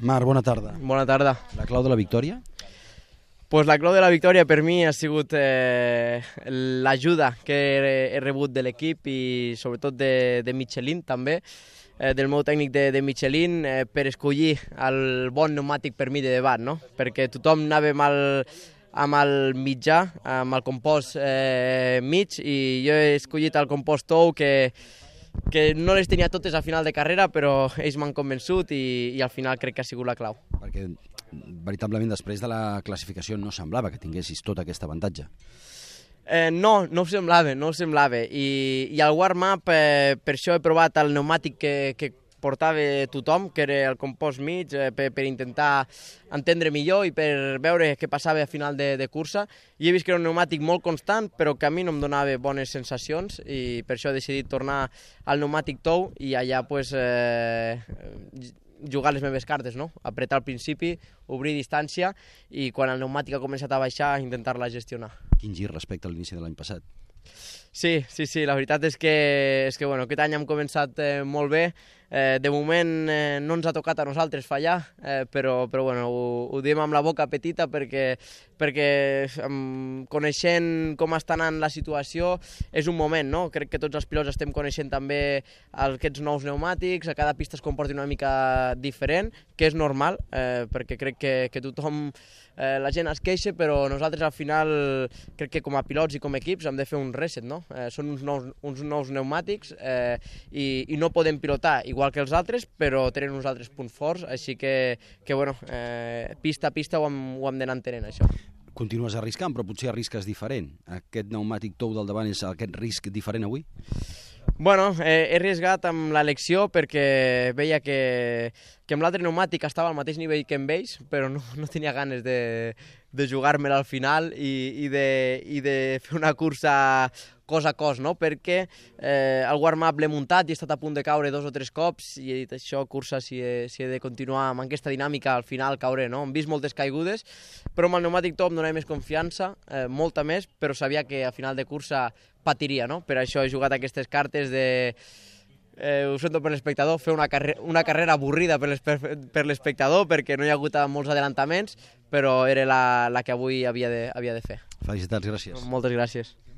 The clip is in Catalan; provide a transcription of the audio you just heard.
Marc, bona tarda. Bona tarda. La clau de la victòria? Pues la clau de la victòria per mi ha sigut eh, l'ajuda que he, he rebut de l'equip i sobretot de, de Michelin també, eh, del meu tècnic de, de Michelin, eh, per escollir el bon pneumàtic per mi de debat, no? perquè tothom anava el, amb el mitjà, amb el compost eh, mig, i jo he escollit el compost tou que, que no les tenia totes a final de carrera, però ells m'han convençut i, i al final crec que ha sigut la clau. Perquè veritablement després de la classificació no semblava que tinguessis tot aquest avantatge. Eh, no, no ho semblava, no ho semblava. I, i al warm-up eh, per això he provat el pneumàtic que, que portava tothom, que era el compost mig, eh, per, per intentar entendre millor i per veure què passava a final de, de cursa. I he vist que era un pneumàtic molt constant, però que a mi no em donava bones sensacions i per això he decidit tornar al pneumàtic tou i allà pues, eh, jugar les meves cartes, no? apretar al principi, obrir distància i quan el pneumàtic ha començat a baixar intentar-la gestionar. Quin gir respecte a l'inici de l'any passat? Sí, sí, sí, la veritat és que, és que bueno, aquest any hem començat eh, molt bé. Eh, de moment eh, no ens ha tocat a nosaltres fallar, eh, però, però bueno, ho, ho diem amb la boca petita perquè, perquè um, coneixent com està anant la situació és un moment, no? Crec que tots els pilots estem coneixent també aquests nous pneumàtics, a cada pista es comporta una mica diferent, que és normal, eh, perquè crec que, que tothom, eh, la gent es queixa, però nosaltres al final crec que com a pilots i com a equips hem de fer un reset, no? Eh, són uns nous, uns nous pneumàtics eh, i, i no podem pilotar igual que els altres, però tenen uns altres punts forts, així que, que bueno, eh, pista a pista ho hem, ho hem d'anar entenent, això. Continues arriscant, però potser arrisques diferent. Aquest pneumàtic tou del davant és aquest risc diferent avui? Bueno, eh, he arriesgat amb l'elecció perquè veia que, que amb l'altre pneumàtic estava al mateix nivell que amb ells, però no, no tenia ganes de, de jugar-me-la al final i, i, de, i de fer una cursa cos a cos, no? perquè eh, el warm-up l'he muntat i he estat a punt de caure dos o tres cops i he dit això, cursa, si he, si he de continuar amb aquesta dinàmica, al final cauré, no? Hem vist moltes caigudes, però amb el pneumàtic top donava més confiança, eh, molta més, però sabia que a final de cursa patiria, no? Per això he jugat aquestes cartes de eh, ho sento per l'espectador, fer una, carre una carrera avorrida per l'espectador perquè no hi ha hagut molts adelantaments, però era la, la que avui havia de, havia de fer. Felicitats, gràcies. Moltes gràcies.